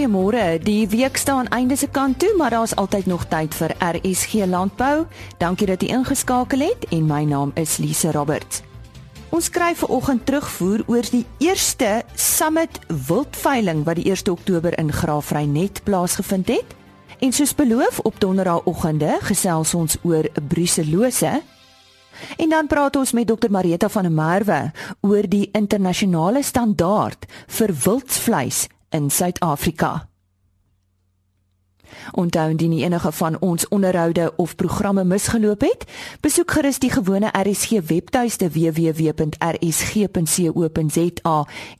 Goeiemôre. Die week staan einde se kant toe, maar daar's altyd nog tyd vir RSG Landbou. Dankie dat jy ingeskakel het en my naam is Lise Roberts. Ons skryf vanoggend terugvoer oor die eerste Summit Wildveiling wat die 1 Oktober in Graafrenet plaasgevind het. En soos beloof op donderdagoggende gesels ons oor bruselose. En dan praat ons met Dr Marita van der Merwe oor die internasionale standaard vir wildsvleis in Suid-Afrika. Onthou indien enige van ons onderhoude of programme misgeloop het, besoek gerus die gewone RSG webtuiste www.rsg.co.za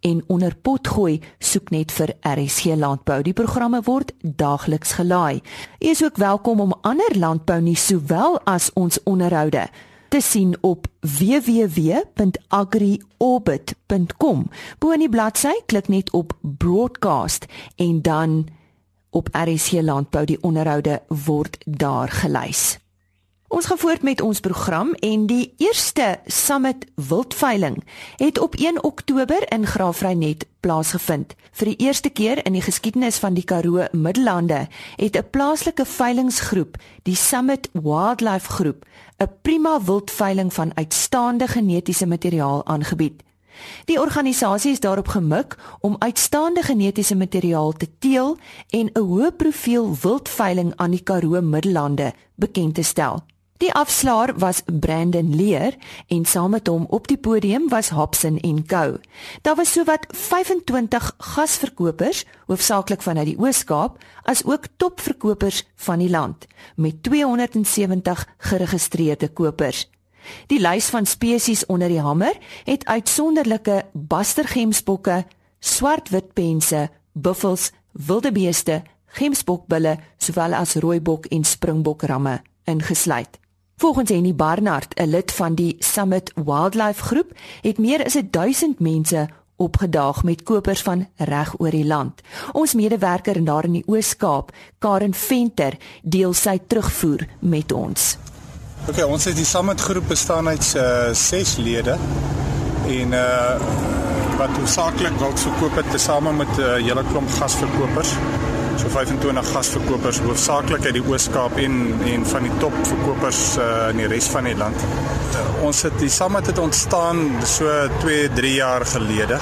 en onder potgooi soek net vir RSG landbou. Die programme word daagliks gelaai. Jy is ook welkom om ander landbou nuus sowel as ons onderhoude te sien op www.agriorbit.com. Bo in die bladsy klik net op broadcast en dan op RSC landbou die onderhoude word daar gelys. Ons gaan voort met ons program en die eerste Summit Wildveiling het op 1 Oktober in Graafrenet plaasgevind. Vir die eerste keer in die geskiedenis van die Karoo Middellande het 'n plaaslike veilingsgroep, die Summit Wildlife Groep, 'n prima wildveiling van uitstaande genetiese materiaal aangebied. Die organisasie is daarop gemik om uitstaande genetiese materiaal te teel en 'n hoë profiel wildveiling aan die Karoo Middellande bekend te stel. Die afslaer was Brandon Leer en saam met hom op die podium was Hobson en Co. Daar was sowat 25 gasverkopers, hoofsaaklik vanuit die Oos-Kaap, as ook topverkopers van die land met 270 geregistreerde kopers. Die lys van spesies onder die hamer het uitsonderlike bastergemsbokke, swartwitpense, buffels, wildebeeste, gemsbokbulle, sowel as rooibok en springbokramme ingesluit. Volgens Henny Barnard, 'n lid van die Summit Wildlife Groep, het meer as 1000 mense opgedaag met kopers van reg oor die land. Ons medewerker daar in die Oos-Kaap, Karen Venter, deel sy terugvoer met ons. OK, ons het die Summit groep bestaan uit uh, ses lede en uh wat hoofsaaklik wil verkoop het tesame met 'n uh, hele klomp gasverkopers. So 25 gasverkopers hoofsaaklik uit die Oos-Kaap en en van die top verkopers uh, in die res van die land. Uh, ons het die Summit het ontstaan so 2, 3 jaar gelede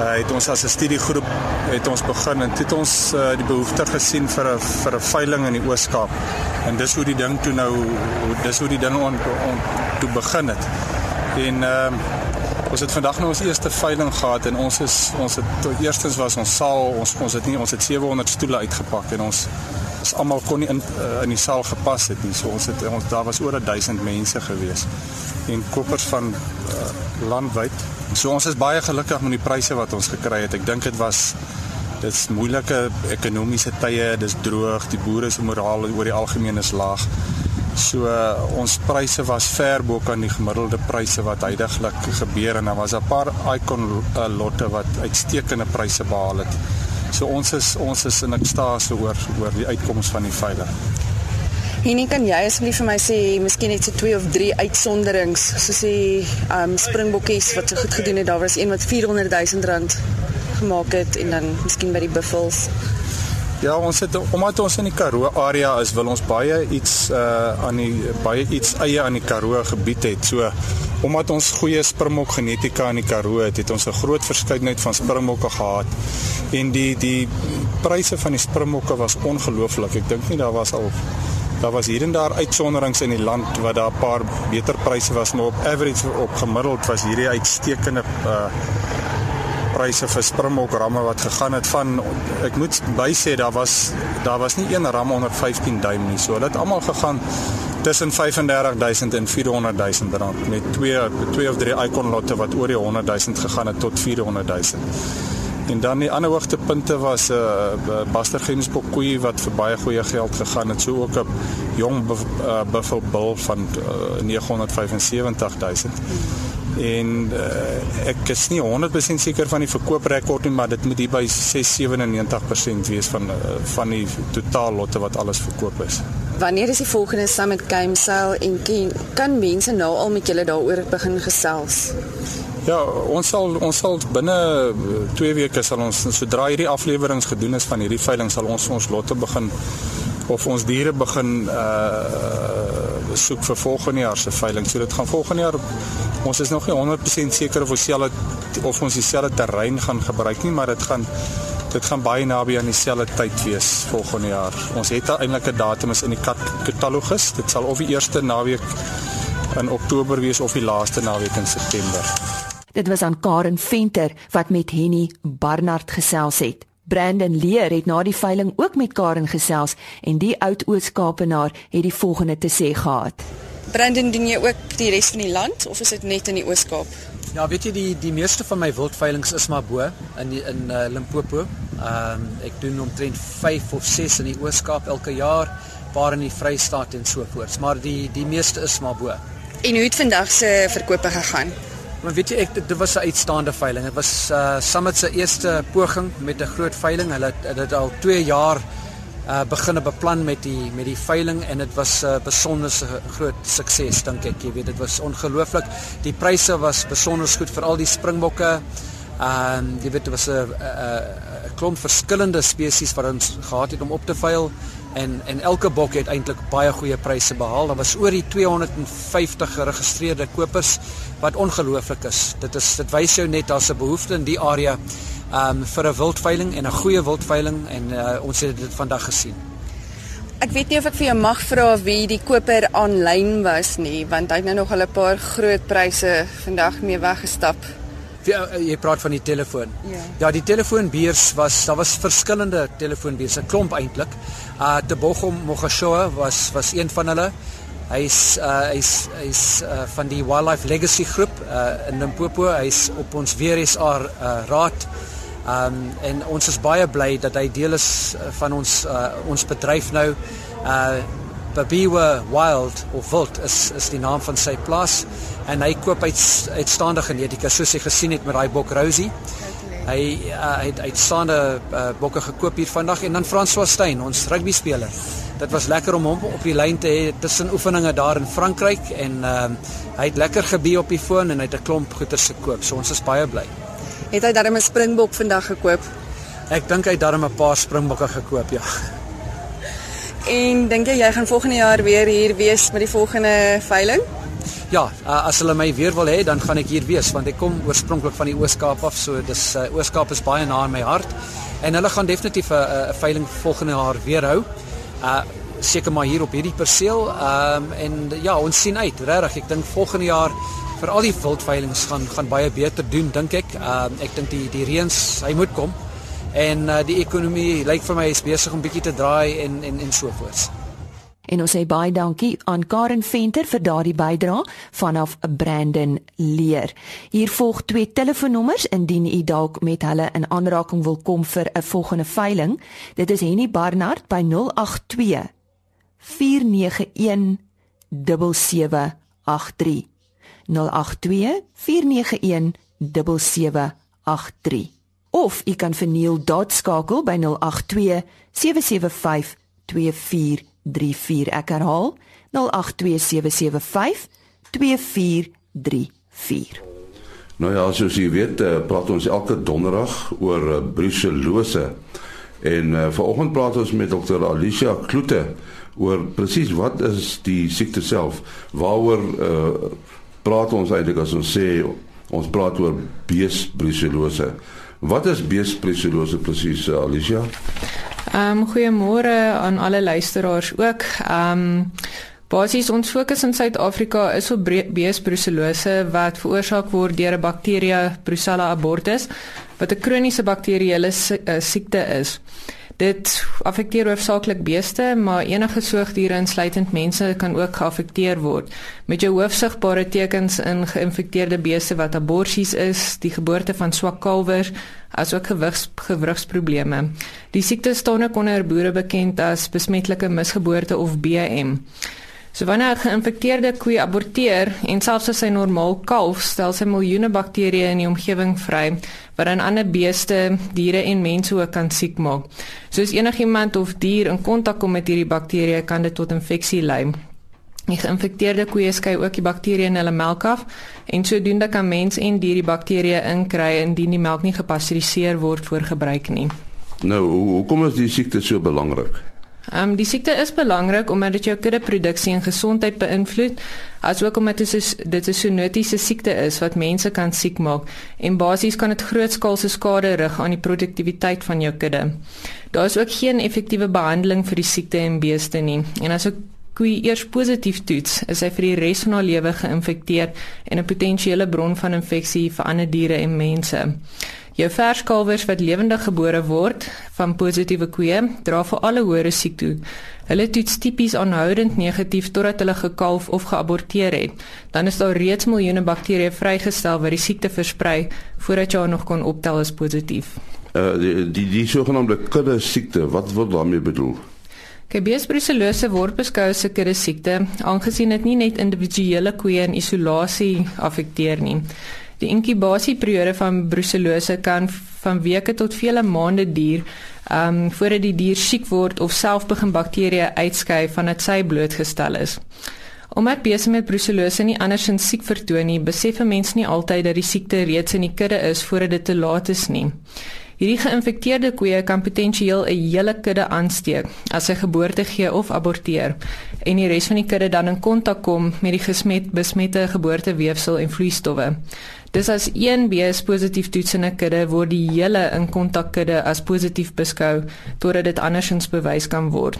uh, het ons as 'n studiegroep het ons begin en het ons uh, die behoefte gesien vir 'n vir 'n veiling in die Oos-Kaap. En dis hoe die ding toe nou dis hoe die ding on, on toe begin het. En ehm uh, ons het vandag nou ons eerste veiling gehad en ons is ons het eerstens was ons saal ons ons het nie ons het 700 stoele uitgepak en ons is almal kon nie in uh, in die saal gepas het nie. So ons het ons daar was oor 1000 mense gewees en kopers van uh, landwyd So ons is baie gelukkig met die pryse wat ons gekry het. Ek dink dit was dit's moeilike ekonomiese tye, dis droog, die boere se moraal oor die algemeen is laag. So uh, ons pryse was ver bo kan die gemiddelde pryse wat heidaglik gebeur en daar was 'n paar icon uh, lotte wat uitstekende pryse behaal het. So ons is ons is in ekstase oor oor die uitkomste van die veiling. Hierdie kan jy asseblief vir my sê, miskien net so twee of drie uitsonderings, soos die um springbokkies wat so goed gedoen het. Daar was een wat 400 000 rand gemaak het en dan miskien by die buffels. Ja, ons het omdat ons in die Karoo area is, wil ons baie iets uh aan die baie iets eie aan die Karoo gebied het. So omdat ons goeie springbok genetika in die Karoo het, het ons 'n groot verskeidenheid van springbokke gehad. En die die pryse van die springbokke was ongelooflik. Ek dink nie daar was al Daar was hier en daar uitsonderings in die land wat daar 'n paar beter pryse was, maar op average op gemiddeld was hierdie uitstekende uh pryse vir Springbok ramme wat gegaan het van ek moet bysê daar was daar was nie een ram onder 15 duim nie. So dit almal gegaan tussen 35000 en 400000 rand met twee twee of drie icon lotte wat oor die 100000 gegaan het tot 400000. En dan die ander hoogtepunte was 'n uh, Buster Gemsbok koei wat vir baie goeie geld gegaan het. So ook 'n jong uh, Buffalo Bull van uh, 975000. En uh, ek is nie 100% seker van die verkooprekord nie, maar dit moet hier by 697% wees van uh, van die totaal lotte wat alles verkoop is. Wanneer is die volgende Summit Gamesale en kan, kan mense nou al met julle daaroor begin gesels? Ja, ons sal ons sal binne 2 weke sal ons sodra hierdie afleweringe gedoen is van hierdie veiling sal ons ons lotte begin of ons diere begin uh soek vir volgende jaar se veiling. So dit gaan volgende jaar ons is nog nie 100% seker of ons dieselfde of ons dieselfde terrein gaan gebruik nie, maar dit gaan dit gaan baie naby aan dieselfde tyd wees volgende jaar. Ons het eintlik 'n datum is in die katalogus. Dit sal of die eerste naweek in Oktober wees of die laaste naweek in September. Dit was aan Karen Venter wat met Henny Barnard gesels het. Brandon Leer het na die veiling ook met Karen gesels en die oud Oos-Kaapenaar het die volgende te sê gehad. Brandon, doen jy ook die res van die land of is dit net in die Oos-Kaap? Ja, weet jy die die meeste van my wildveilings is maar bo in die, in uh, Limpopo. Ehm um, ek doen omtrent 5 of 6 in die Oos-Kaap elke jaar, paar in die Vrystaat en so voort. Maar die die meeste is maar bo. En hoe het vandag se verkope gegaan? Maar weet jy ek dit was 'n uitstaande veiling. Dit was uh Summit se eerste poging met 'n groot veiling. Hulle het dit al 2 jaar uh begine beplan met die met die veiling en dit was 'n uh, besonder groot sukses dink ek. Jy weet dit was ongelooflik. Die pryse was besonder goed vir al die springbokke. Ehm um, jy weet dit was 'n 'n klomp verskillende spesies wat ons gehad het om op te veil en en elke bok het eintlik baie goeie pryse behaal. Daar was oor die 250 geregistreerde kopers wat ongelooflik is. Dit is dit wys jou net daar's 'n behoefte in die area um vir 'n wildveiling en 'n goeie wildveiling en uh, ons het dit vandag gesien. Ek weet nie of ek vir jou mag vra wie die koper aanlyn was nie, want hy het nou nog al 'n paar groot pryse vandag mee weggestap. Ja, jy praat van die telefoon. Ja. Ja, die telefoonbeurs was daar was verskillende telefoonbeurs, 'n klomp eintlik. Uh Tebogo Mogashoa was was een van hulle. Hy's uh hy's hy's uh van die Wildlife Legacy groep uh in Limpopo. Hy's op ons WRSA uh raad. Um en ons is baie bly dat hy deel is van ons uh ons bedryf nou. Uh Babiwa Wild of Wild is is die naam van sy plaas en hy koop uit uitstaande genetika soos jy gesien het met daai bok Rosie. Hy uh, het uitstaande uh, bokke gekoop hier vandag en dan François Steyn, ons rugby speler. Dit was lekker om hom op die lyn te hê tussen oefeninge daar in Frankryk en uh, hy het lekker gebie op die foon en hy het 'n klomp goeders gekoop. So ons is baie bly. Het hy darem 'n springbok vandag gekoop? Ek dink hy het darem 'n paar springbokke gekoop, ja. En dink jy jy gaan volgende jaar weer hier wees met die volgende veiling? Ja, uh, as hulle my weer wil hê, dan gaan ek hier wees want ek kom oorspronklik van die Oos-Kaap af, so dis uh, Oos-Kaap is baie na in my hart. En hulle gaan definitief 'n uh, 'n veiling volgende jaar weer hou. Uh seker maar hier op hierdie perseel. Ehm um, en ja, ons sien uit, regtig. Ek dink volgende jaar vir al die wildveilings gaan gaan baie beter doen, dink ek. Ehm uh, ek dink die die reëns, hy moet kom. En uh, die ekonomie lyk vir my is besig om bietjie te draai en en en so voort. En ons sê baie dankie aan Karen Venter vir daardie bydrae vanaf Brandon Leer. Hier volg twee telefoonnommers indien u dalk met hulle in aanraking wil kom vir 'n volgende veiling. Dit is Henny Barnard by 082 491 7783. 082 491 7783. Of u kan vir Neil Dot skakel by 082 775 24 34 ek herhaal 0827752434 Nou ja, soos jy weet, eh, praat ons elke donderdag oor eh, brucellose. En uh, vanoggend praat ons met dokter Alicia Kloete oor presies wat is die siekte self? Waaroor uh, praat ons eintlik as ons sê ons praat oor beesbrucellose? Wat is beesbrucellose presies, Alicia? Ehm um, goeiemôre aan alle luisteraars ook. Ehm um, basies ons fokus in Suid-Afrika is op beesbrucellose wat veroorsaak word deur 'n bakterie Brucella abortus wat 'n kroniese bakterieële eh, siekte is. Dit affekteer hoofsaaklik beeste, maar enige soogdiere insluitend mense kan ook geaffekteer word. Met jou hoofsigbare tekens in geïnfekteerde beeste wat aborsies is, die geboorte van swak kalwers, asook gewigs gewrigsprobleme. Die siekte staan ook onder boere bekend as besmetlike misgeboorte of BM. So wanneer 'n geïnfekteerde koe aborteer en selfs as sy normaal kalf, stel sy miljoene bakterieë in die omgewing vry wat dan ander beeste, diere en mense ook kan siek maak. Soos enigiemand of dier in kontak kom met hierdie bakterieë, kan dit tot infeksie lei. Die geïnfekteerde koeie skei ook die bakterieë in hulle melk af en sodoende kan mens en dier die bakterieë inkry indien die melk nie gepasteuriseer word voor gebruik nie. Nou, hoekom is die siekte so belangrik? Ehm um, die siekte is belangrik omdat dit jou kuddeproduksie en gesondheid beïnvloed, asook omdat dit 'n dit 'n zoonotiese siekte is wat mense kan siek maak en basies kan dit grootskaalse skade rig aan die produktiwiteit van jou kudde. Daar is ook geen effektiewe behandeling vir die siekte in beeste nie. En as 'n koe eers positief toets, is hy vir die res van haar lewe geïnfekteer en 'n potensiële bron van infeksie vir ander diere en mense. Jou verskalwers wat lewendig gebore word van positiewe koeie dra vir alle hoë risiko. Hulle toets tipies aanhoudend negatief totdat hulle gekalf of geaborteer het. Dan is daar reeds miljoene bakterieë vrygestel wat die siekte versprei voordat jy haar nog kon optel as positief. Uh die die, die sogenaamde kudde siekte, wat word daarmee bedoel? Kabees brucellose word beskou as 'n kudde siekte, aangesien dit nie net individuele koeie in isolasie affekteer nie. Die inkubasieperiode van brucellose kan van weke tot vele maande duur, ehm um, voordat die dier siek word of self begin bakterieë uitskei vandat sy blootgestel is. Omdat beeste met brucellose nie andersins siek vertoon nie, besef mense nie altyd dat die siekte reeds in die kudde is voordat dit te laat is nie. Hierdie geïnfekteerde koeie kan potensieel 'n hele kudde aansteek as hy geboorte gee of aborteer en die res van die kudde dan in kontak kom met die gesmet besmette geboorteweefsel en vloeistowwe. Dis as een bees positief toets in 'n kudde word die hele in kontak kudde as positief beskou totdat dit andersins bewys kan word.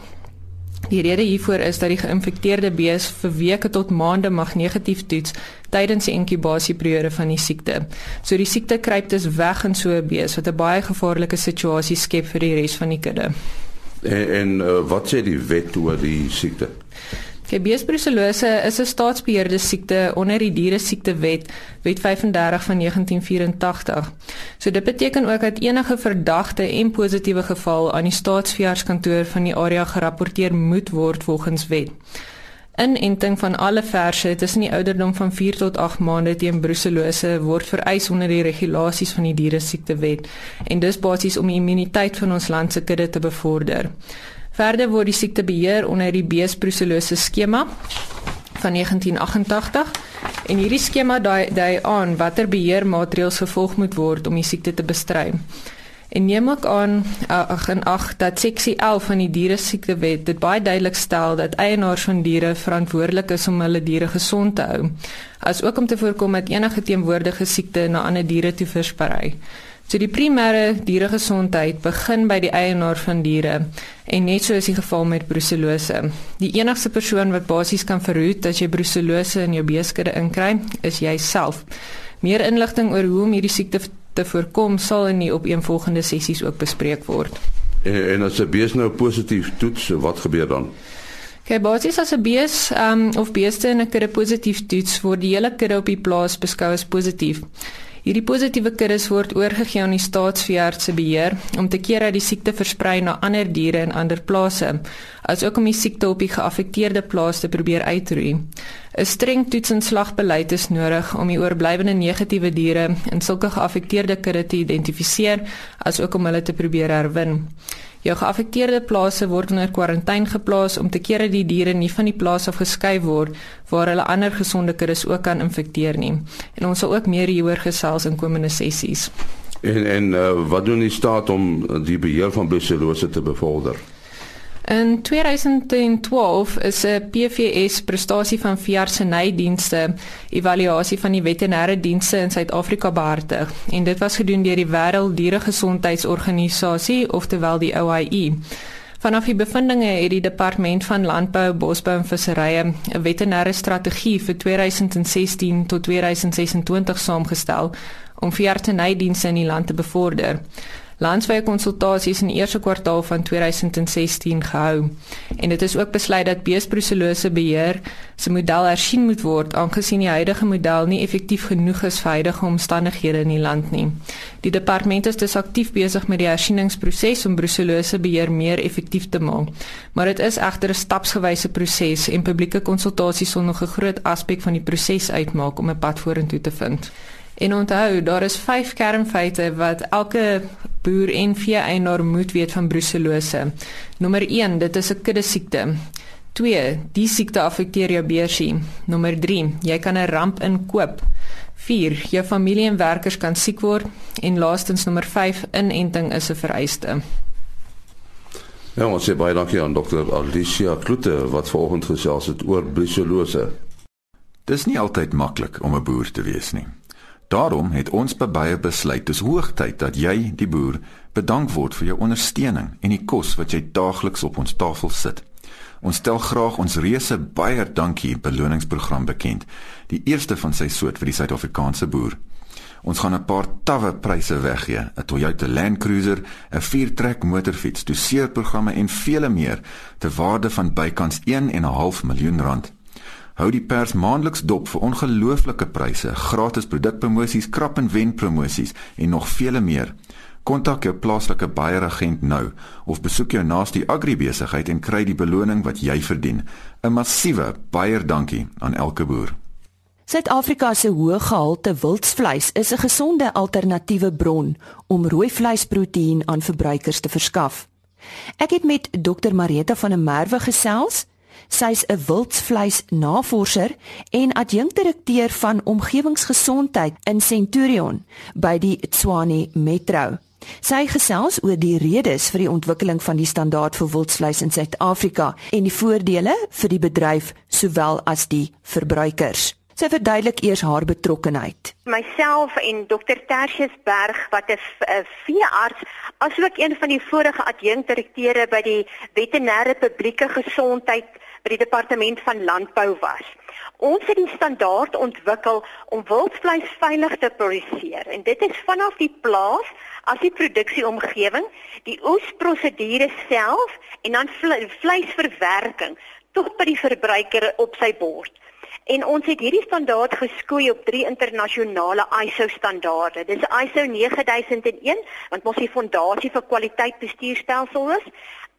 Die rede hiervoor is dat die geïnfekteerde bees vir weke tot maande mag negatief toets tydens die inkubasieperiode van die siekte. So die siekte kruip dus weg in so 'n bees wat 'n baie gevaarlike situasie skep vir die res van die kudde. En, en uh, wat sê die wet oor die siekte? Gebees brucellose is 'n staatsbeheerde siekte onder die diere siektewet wet 35 van 1984. So dit beteken ook dat enige verdagte en positiewe geval aan die staatsveeartskantoor van die area gerapporteer moet word volgens wet. Inenting van alle verse tussen die ouderdom van 4 tot 8 maande teen brucellose word vereis onder die regulasies van die diere siektewet en dis basies om die immuniteit van ons land se kudde te bevorder. Verder word die siekte beheer onder die bees brucellose skema van 1988 en hierdie skema dui dui aan watter beheermaatreëls gevolg moet word om die siekte te bestry. En neem ook aan ag en ag dat seksie 11 van die diere siektewet dit baie duidelik stel dat eienaars van diere verantwoordelik is om hulle diere gesond te hou, asook om te voorkom dat enige teenwoordige siekte na ander diere toe versprei. So die primêre dieregesondheid begin by die eienaar van diere en net so is die geval met brucellose. Die enigste persoon wat basies kan verhoed dat jy brucellose in jou beeskudde inkry, is jouself. Meer inligting oor hoe om hierdie siekte te voorkom sal in die opeenvolgende sessies ook bespreek word. En, en as 'n bees nou positief toets, wat gebeur dan? Okay, basies as 'n bees um, of beeste in 'n kudde positief toets, word die hele kudde op die plaas beskou as positief. Hierdie positiewe kuddes word oorgegee aan die staatsveearts se beheer om te keer dat die siekte versprei na ander diere in ander plase, asook om die siekte op die geaffekteerde plaas te probeer uitroei. 'n Streng toets en slagbeleid is nodig om die oorblywende negatiewe diere in sulke geaffekteerde kudde te identifiseer, asook om hulle te probeer herwin. Jou geaffekteerde plase word onder kwarantyne geplaas om te keer dat die diere nie van die plaas af geskei word waar hulle ander gesonde kuddes ook kan infekteer nie. En ons sal ook meer hieroor gesels in komende sessies. En en uh, wat doen die staat om die beheer van brucellose te bevorder? In 2012 is 'n PVS prestasie van veeartsenydienste evaluasie van die veterinêre dienste in Suid-Afrika behartig en dit was gedoen deur die Wêrelddieregesondheidsorganisasie oftewel die OIE. Vanaf die bevindinge het die departement van landbou, bosbou en visserye 'n veterinêre strategie vir 2016 tot 2026 saamgestel om veeartsenydienste in die land te bevorder. Landwyse konsultasies in die eerste kwartaal van 2016 gehou. En dit is ook besluit dat beesbruselose beheer se model hersien moet word aangesien die huidige model nie effektief genoeg is vir huidige omstandighede in die land nie. Die departement is dus aktief besig met die hersieningsproses om bruselose beheer meer effektief te maak. Maar dit is egter 'n stapsgewyse proses en publieke konsultasies sal nog 'n groot aspek van die proses uitmaak om 'n pad vorentoe te vind. En onthou, daar is 5 kernfeite wat elke boer en vee-eienaar moet weet van brucellose. Nommer 1, dit is 'n kudde siekte. 2, die siekte affekteer jou beersie. Nommer 3, jy kan 'n ramp inkoop. 4, jou familie en werkers kan siek word en laastens nommer 5, inenting is 'n vereiste. Ja, ons sê baie dankie aan dokter Alicia Kloete wat vanoggend gesels het oor brucellose. Dis nie altyd maklik om 'n boer te wees nie. Daarom het ons by baie besluit dis hoogtyd dat jy die boer bedank word vir jou ondersteuning en die kos wat jy daagliks op ons tafel sit. Ons stel graag ons reuse baie dankie beloningsprogram bekend, die eerste van sy soort vir die Suid-Afrikaanse boer. Ons gaan 'n paar tawwe pryse weggee, 'n Toyota Land Cruiser, 'n viertrek motorfiets, doseerprogramme en vele meer te waarde van bykans 1.5 miljoen rand. Hou die pers maandeliks dop vir ongelooflike pryse, gratis produkpromosies, krap en wen promosies en nog vele meer. Kontak jou plaaslike baieragent nou of besoek jou naaste agribesigheid en kry die beloning wat jy verdien. 'n Massiewe baie dankie aan elke boer. Suid-Afrika se hoë gehalte wildsvleis is 'n gesonde alternatiewe bron om rooi vleisproteïen aan verbruikers te verskaf. Ek het met Dr Marita van der Merwe gesels Sy's 'n wildsvleisnavorser en adjunkdirekteur van omgewingsgesondheid in Centurion by die Tshwane Metro. Sy gesels oor die redes vir die ontwikkeling van die standaard vir wildsvleis in Suid-Afrika en die voordele vir die bedryf sowel as die verbruikers. Sy verduidelik eers haar betrokkeheid. Myself en Dr Tertius Berg wat 'n veearts asook een van die vorige adjunkdirekteure by die veterinêre publieke gesondheid by die departement van landbou was. Ons het die standaard ontwikkel om wildvleis veilig te produseer en dit is vanaf die plaas as die produksieomgewing, die oesprosedure self en dan vleisverwerking tot by die verbruiker op sy bord. En ons het hierdie standaard geskoei op drie internasionale ISO standaarde. Dis ISO 9001 wat mos die fondasie vir kwaliteitbestuurstelsel is.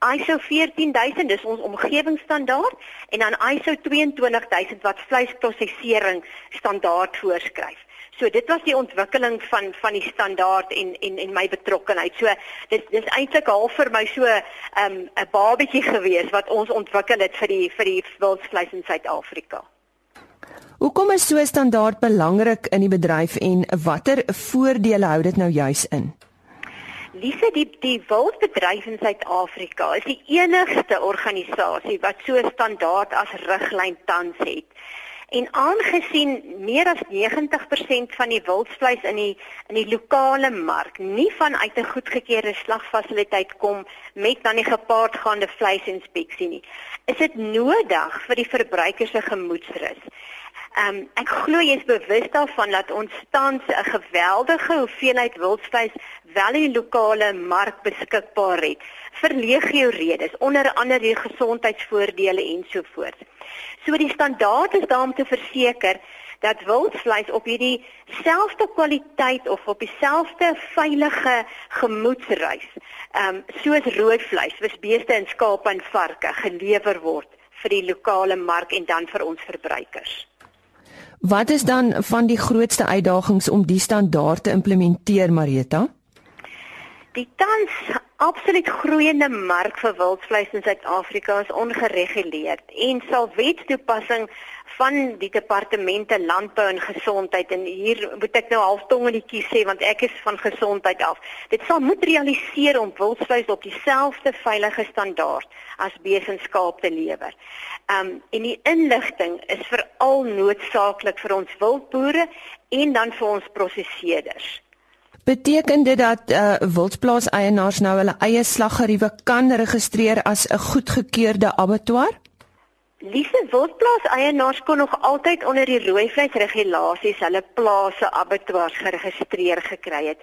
ISO 14000 dis ons omgewingsstandaard en dan ISO 22000 wat vleisprosesering standaard voorskryf. So dit was die ontwikkeling van van die standaard en en en my betrokkeheid. So dis dis eintlik half vir my so 'n um, 'n babetjie gewees wat ons ontwikkel het vir die vir die wildvleis in Suid-Afrika. Hoekom is so 'n standaard belangrik in die bedryf en watter voordele hou dit nou juis in? Lise die die wildbedryf in Suid-Afrika is die enigste organisasie wat so standaard as riglyn tans het. En aangesien meer as 90% van die wildvleis in die in die lokale mark nie vanuit 'n goedgekeurde slagfasiliteit kom met dan die gepaardgaande vleisinspeksie nie, is dit nodig vir die verbruiker se gemoedsrus Ehm um, ek glo jy is bewus daarvan dat ons tans 'n geweldige hoeveelheid wildvleis wel in lokale mark beskikbaar het vir legio redes, onder andere die gesondheidsvoordele ensovoorts. So die standaard is daar om te verseker dat wildvleis op hierdie selfde kwaliteit of op dieselfde veilige gemoedsreis, ehm um, soos rooi vleis, wys beeste en skape en varke gelewer word vir die lokale mark en dan vir ons verbruikers. Wat is dan van die grootste uitdagings om die standaard te implementeer, Marita? Die tans absoluut groeiende mark vir wildvleis in Suid-Afrika is ongereguleerd en sal wetstoepassing van die departemente landbou en gesondheid en hier moet ek nou half tong in die kies sê want ek is van gesondheid af. Dit sal moet realiseer om wildvleis op dieselfde veilige standaard as besenskaap te lewer. Um en die inligting is veral noodsaaklik vir ons wildboere en dan vir ons prosesseerders. Beteken dit dat uh, wildplaas eienaars nou hulle eie slaggeriewe kan registreer as 'n goedgekeurde abattoir? Lise wildplaas eienaars kon nog altyd onder die rooi vleisregulasies hulle plase abattoirs geregistreer gekry het.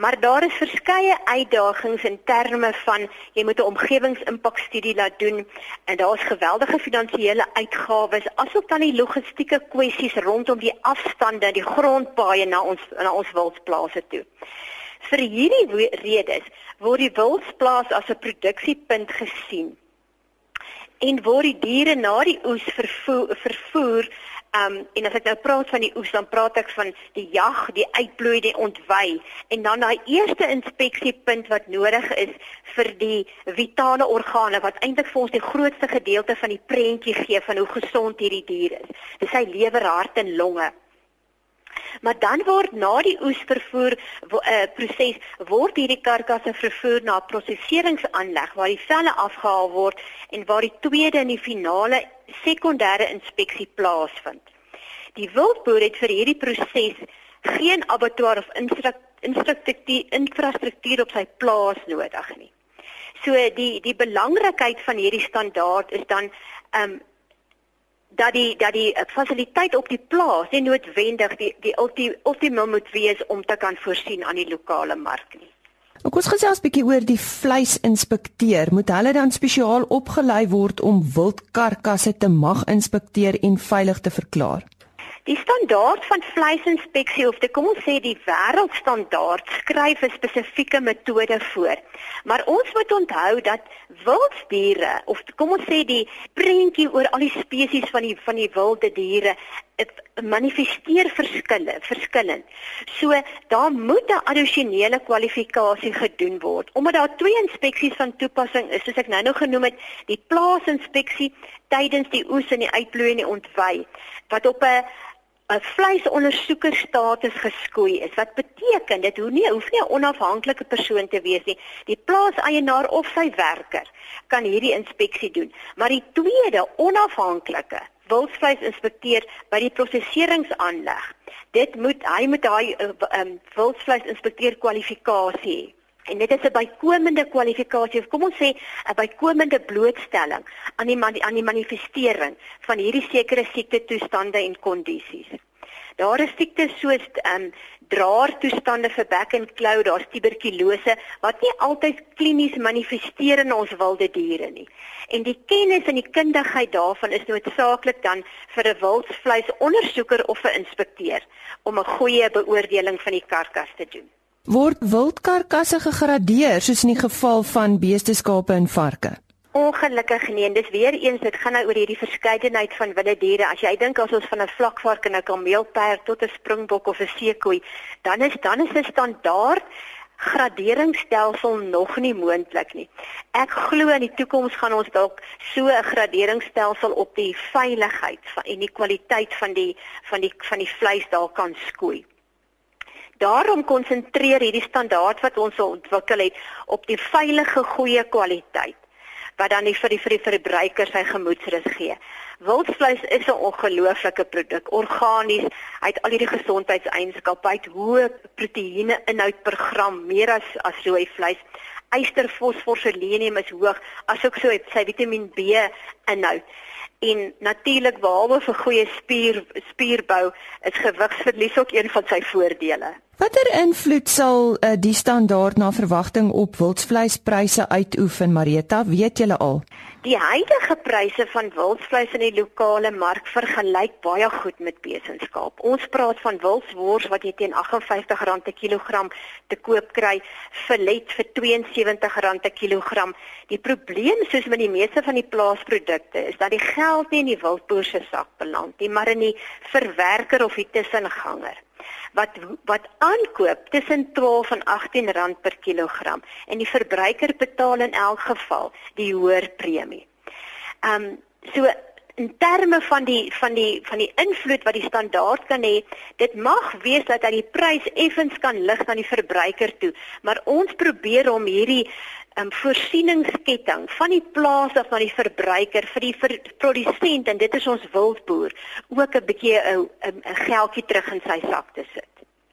Maar daar is verskeie uitdagings in terme van jy moet 'n omgewingsimpakstudie laat doen en daar's geweldige finansiële uitgawes asook dan die logistieke kwessies rondom die afstande, die grondpaaie na ons na ons wildplase toe. Vir hierdie redes word die wildplaas as 'n produksiepunt gesien en word die diere na die oes vervoer vervoer um en as ek nou praat van die oes dan praat ek van die jag, die uitbloei, die ontwy en dan daai eerste inspeksiepunt wat nodig is vir die vitale organe wat eintlik vir ons die grootste gedeelte van die prentjie gee van hoe gesond hierdie dier is. Dis sy lewer, hart en longe. Maar dan word na die oesvervoer uh, eh, proses word hierdie karkasse vervoer na 'n prosesseringsaanleg waar die velle afgehaal word en waar die tweede en die finale sekondêre inspeksie plaasvind. Die wildboer het vir hierdie proses geen abattoir of infrastruktuur infrastruktuur op sy plaas nodig nie. So die die belangrikheid van hierdie standaard is dan ehm um, dat die dat die fasiliteit op die plaas nie noodwendig die die ultimum moet wees om te kan voorsien aan die lokale mark nie. Ek ons gesels 'n bietjie oor die vleisinspekteur. Moet hulle dan spesiaal opgelei word om wildkarkasse te mag inspekteer en veilig te verklaar? Die standaard van vleisinspeksie of dit kom ons sê die wêreldstandaard skryf 'n spesifieke metode voor. Maar ons moet onthou dat wilddiere of kom ons sê die prentjie oor al die spesies van die van die wilde diere manifesteer verskille verskillend. So daar moet 'n addisionele kwalifikasie gedoen word. Omdat daar twee inspeksies van toepassing is, soos ek nou nog genoem het, die plaasinspeksie tydens die oes en die uitbloei en die ontwy wat op 'n 'n vleisondersoeker status geskoei is. Wat beteken dit hoe nie hoef nie 'n onafhanklike persoon te wees nie. Die plaaseienaar of sy werker kan hierdie inspeksie doen. Maar die tweede onafhanklike wildvleis inspekteer by die prosesseringsaanleg. Dit moet hy moet daai um, wildvleis inspekteer kwalifikasie. En dit is 'n bykomende kwalifikasie of kom ons sê 'n bykomende blootstelling aan die aan die manifestering van hierdie sekere siekte toestande en kondisies. Daar is siektes soos ehm um, draertoestande vir bek en klou, daar's tuberkulose wat nie altyd klinies manifesteer in ons wilde diere nie. En die kennis en die kundigheid daarvan is noodsaaklik dan vir 'n wildvleisondersoeker of 'n inspekteur om 'n goeie beoordeling van die karkas te doen word wildkarkasse gegradeer soos in die geval van beesteskape en varke. Ongelukkig nie, dis weer eens dit gaan nou oor hierdie verskeidenheid van wilde diere. As jy dink as ons van 'n vlakvark en 'n kameelperd tot 'n springbok of 'n seekoei, dan is dan is 'n standaard graderingsstelsel nog nie moontlik nie. Ek glo in die toekoms gaan ons dalk so 'n graderingsstelsel op die veiligheid van en die kwaliteit van die van die van die vleis daar kan skoei. Daarom konsentreer hierdie standaard wat ons ontwikkel het op die veilige goeie kwaliteit wat dan nie vir die vir die verbruiker sy gemoedsrus gee. Wildvleis is 'n ongelooflike produk, organies, hy het al hierdie gesondheidseienskappe, hy het hoë proteïene inhoud per gram, meer as as rooi vleis. Yster, fosfor, selenium is hoog, asook so het sy Vitamien B inhoud. En natuurlik behalwe vir goeie spier spierbou, is gewigsverlies ook een van sy voordele. Watter invloed sal uh, die standaard na verwagting op wildvleispryse uitoefen, Marita? Weet julle al? Die huidige pryse van wildvleis in die lokale mark vergelyk baie goed met besenskap. Ons praat van wildswors wat jy teen R58 per kilogram te koop kry, filet vir R72 per kilogram. Die probleem soos met die meeste van die plaasprodukte is dat die geld nie in die wildboer se sak beland nie, maar in die verwerker of die tussenganger wat wat aankoop tussen 12 en 18 rand per kilogram en die verbruiker betaal in elk geval die hoër premie. Ehm um, so in terme van die van die van die invloed wat die standaard kan hê, dit mag wees dat hy die prys effens kan lig aan die verbruiker toe, maar ons probeer om hierdie um, voorsieningsketting van die plaas af na die verbruiker vir die ver produsent en dit is ons wildboer ook 'n bietjie 'n 'n geldjie terug in sy sak te sit.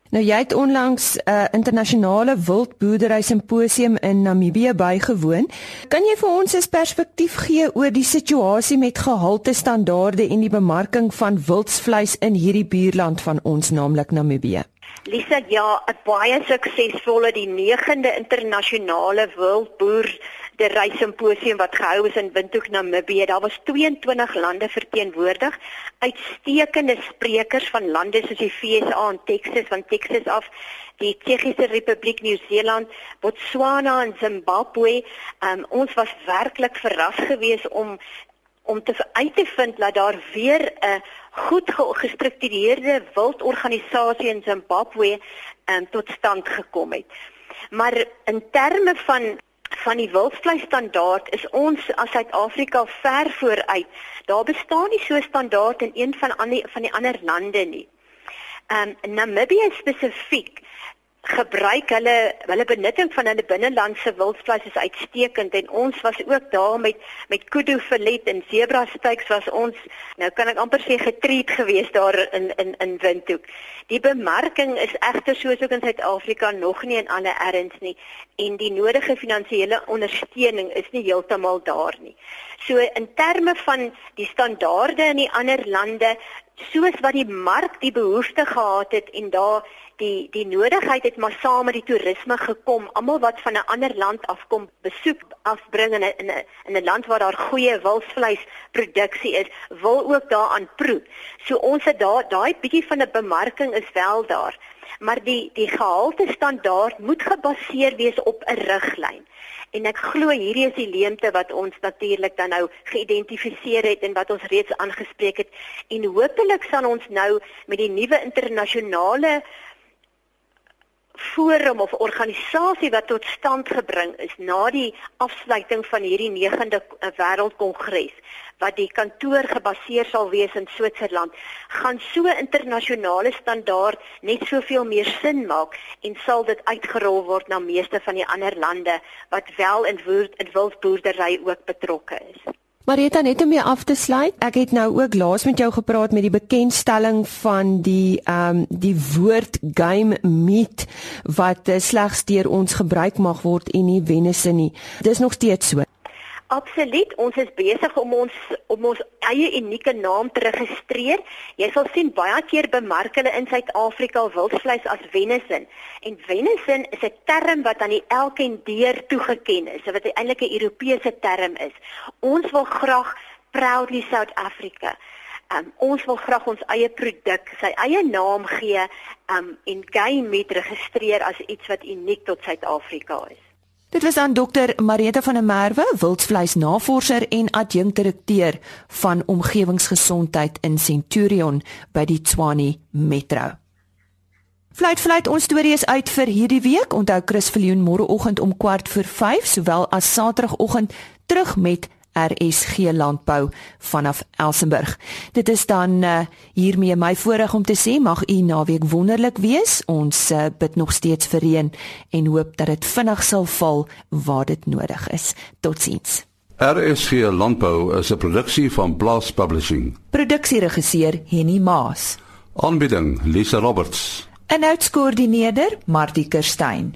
Nou jy het onlangs 'n uh, internasionale wildboerdery simposium in Namibië bygewoon. Kan jy vir ons 'n perspektief gee oor die situasie met gehalte standaarde en die bemarking van wildsvleis in hierdie buurland van ons, naamlik Namibië? Lisa, ja, 'n baie suksesvolle die 9de internasionale wildboer die reisimposium wat gehou is in Windhoek Namibië. Daar was 22 lande verteenwoordig, uitstekende sprekers van lande soos die FSA en Texas van Texas af, die Tsjechiese Republiek, Nieu-Seeland, Botswana en Zimbabwe. Um, ons was werklik verras geweest om om te uit te vind dat daar weer 'n goed gestruktureerde wildorganisasie in Zimbabwe um, tot stand gekom het. Maar in terme van van die wildvleis standaard is ons as Suid-Afrika ver vooruit. Daar bestaan nie so standaard in een van ander van die ander lande nie. Ehm um, Namibië spesifiek gebruik hulle hulle benutting van hulle binnelandse wildvleis is uitstekend en ons was ook daar met met kudu verlet en zebra steaks was ons nou kan ek amper sê getreed geweest daar in in in Windhoek. Die bemarking is egter soos ook in Suid-Afrika nog nie in alle erns nie en die nodige finansiële ondersteuning is nie heeltemal daar nie. So in terme van die standaarde in die ander lande soos wat die mark die behoefte gehad het en daar die die nodigheid het maar saam met die toerisme gekom. Almal wat van 'n ander land afkom, besoek afbring in 'n in 'n in 'n land waar daar goeie wildvleisproduksie is, wil ook daaraan proe. So ons het daar daai bietjie van 'n bemarking is wel daar. Maar die die gehalte standaard moet gebaseer wees op 'n riglyn. En ek glo hierdie is die leemte wat ons natuurlik dan nou geïdentifiseer het en wat ons reeds aangespreek het en hopelik sal ons nou met die nuwe internasionale forum of organisasie wat tot stand gebring is na die afsluiting van hierdie 9de eh, wêreldkongres wat die kantoor gebaseer sal wees in Switserland gaan so internasionale standaard net soveel meer sin maak en sal dit uitgerol word na meeste van die ander lande wat wel in woord in wildboerdery ook betrokke is. Marita net om mee af te sluit. Ek het nou ook laas met jou gepraat met die bekendstelling van die ehm um, die woord game meat wat uh, slegs deur ons gebruik mag word en nie venison nie. Dis nog steeds so. Absoluut, ons is besig om ons om ons eie unieke naam te registreer. Jy sal sien baie keer bemark hulle in Suid-Afrika wildvleis as venison. En venison is 'n term wat aan die elkeen deur toegeken is, wat eintlik 'n Europese term is. Ons wil graag proudly South Africa. Um, ons wil graag ons eie produk, sy eie naam gee, um en game meat registreer as iets wat uniek tot Suid-Afrika is. Dit was aan dokter Marita van der Merwe, wildvleisnavorser en adjunkdirekteur van omgewingsgesondheid in Centurion by die Tshwane Metro. Fluit fluit ons storie is uit vir hierdie week. Onthou Chris Viljoen môreoggend om 4:45 voor 5 sowel as Saterdagoggend terug met RSG Landbou vanaf Elsenburg. Dit is dan uh, hiermee my voorreg om te sê mag u naweek wonderlik wees. Ons uh, bid nog steeds vir reën en hoop dat dit vinnig sal val waar dit nodig is. Totsiens. RSG Landbou is 'n produksie van Blast Publishing. Produksieregisseur Henny Maas. Aanbieding Lisa Roberts. En uitskoördineerder Martie Kerstyn.